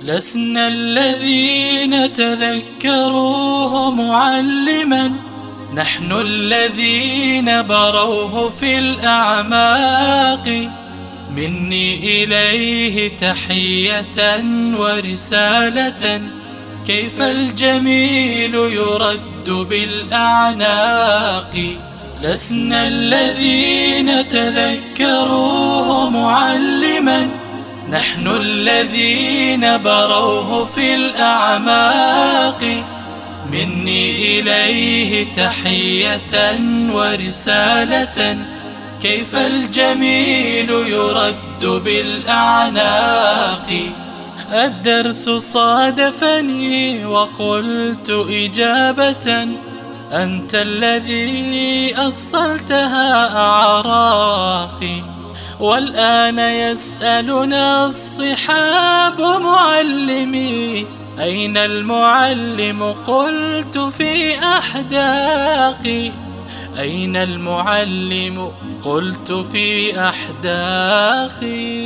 لسنا الذين تذكروه معلما. نحن الذين بروه في الأعماق. مني إليه تحية ورسالة. كيف الجميل يرد بالأعناق. لسنا الذين تذكروه معلما. نحن الذين بروه في الأعماق. مني إليه تحية ورسالة. كيف الجميل يرد بالأعناق. الدرس صادفني وقلت إجابة. أنت الذي أصلتها أعراقي. والآن يسألنا الصحاب معلمي أين المعلم؟ قلت في أحداقي. أين المعلم؟ قلت في أحداقي.